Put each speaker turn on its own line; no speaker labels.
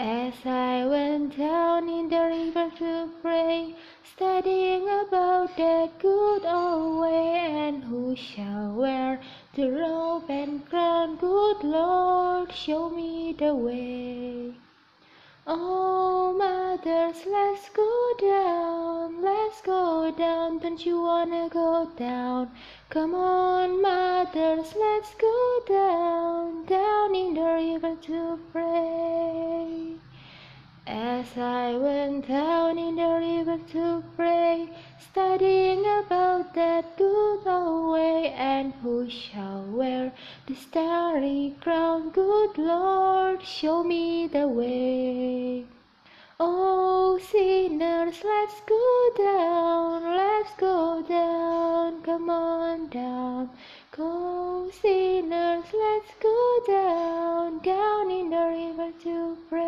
As I went down in the river to pray, studying about that good old way, and who shall wear the robe and crown? Good Lord, show me the way. Oh, mothers, let's go down, let's go down. Don't you wanna go down? Come on, mothers, let's go down, down in the river to pray. As I went down in the river to pray, studying about that good old way, and who shall wear the starry crown? Good Lord, show me the way. Oh, sinners, let's go down, let's go down, come on down. Go, sinners, let's go down, down in the river to pray.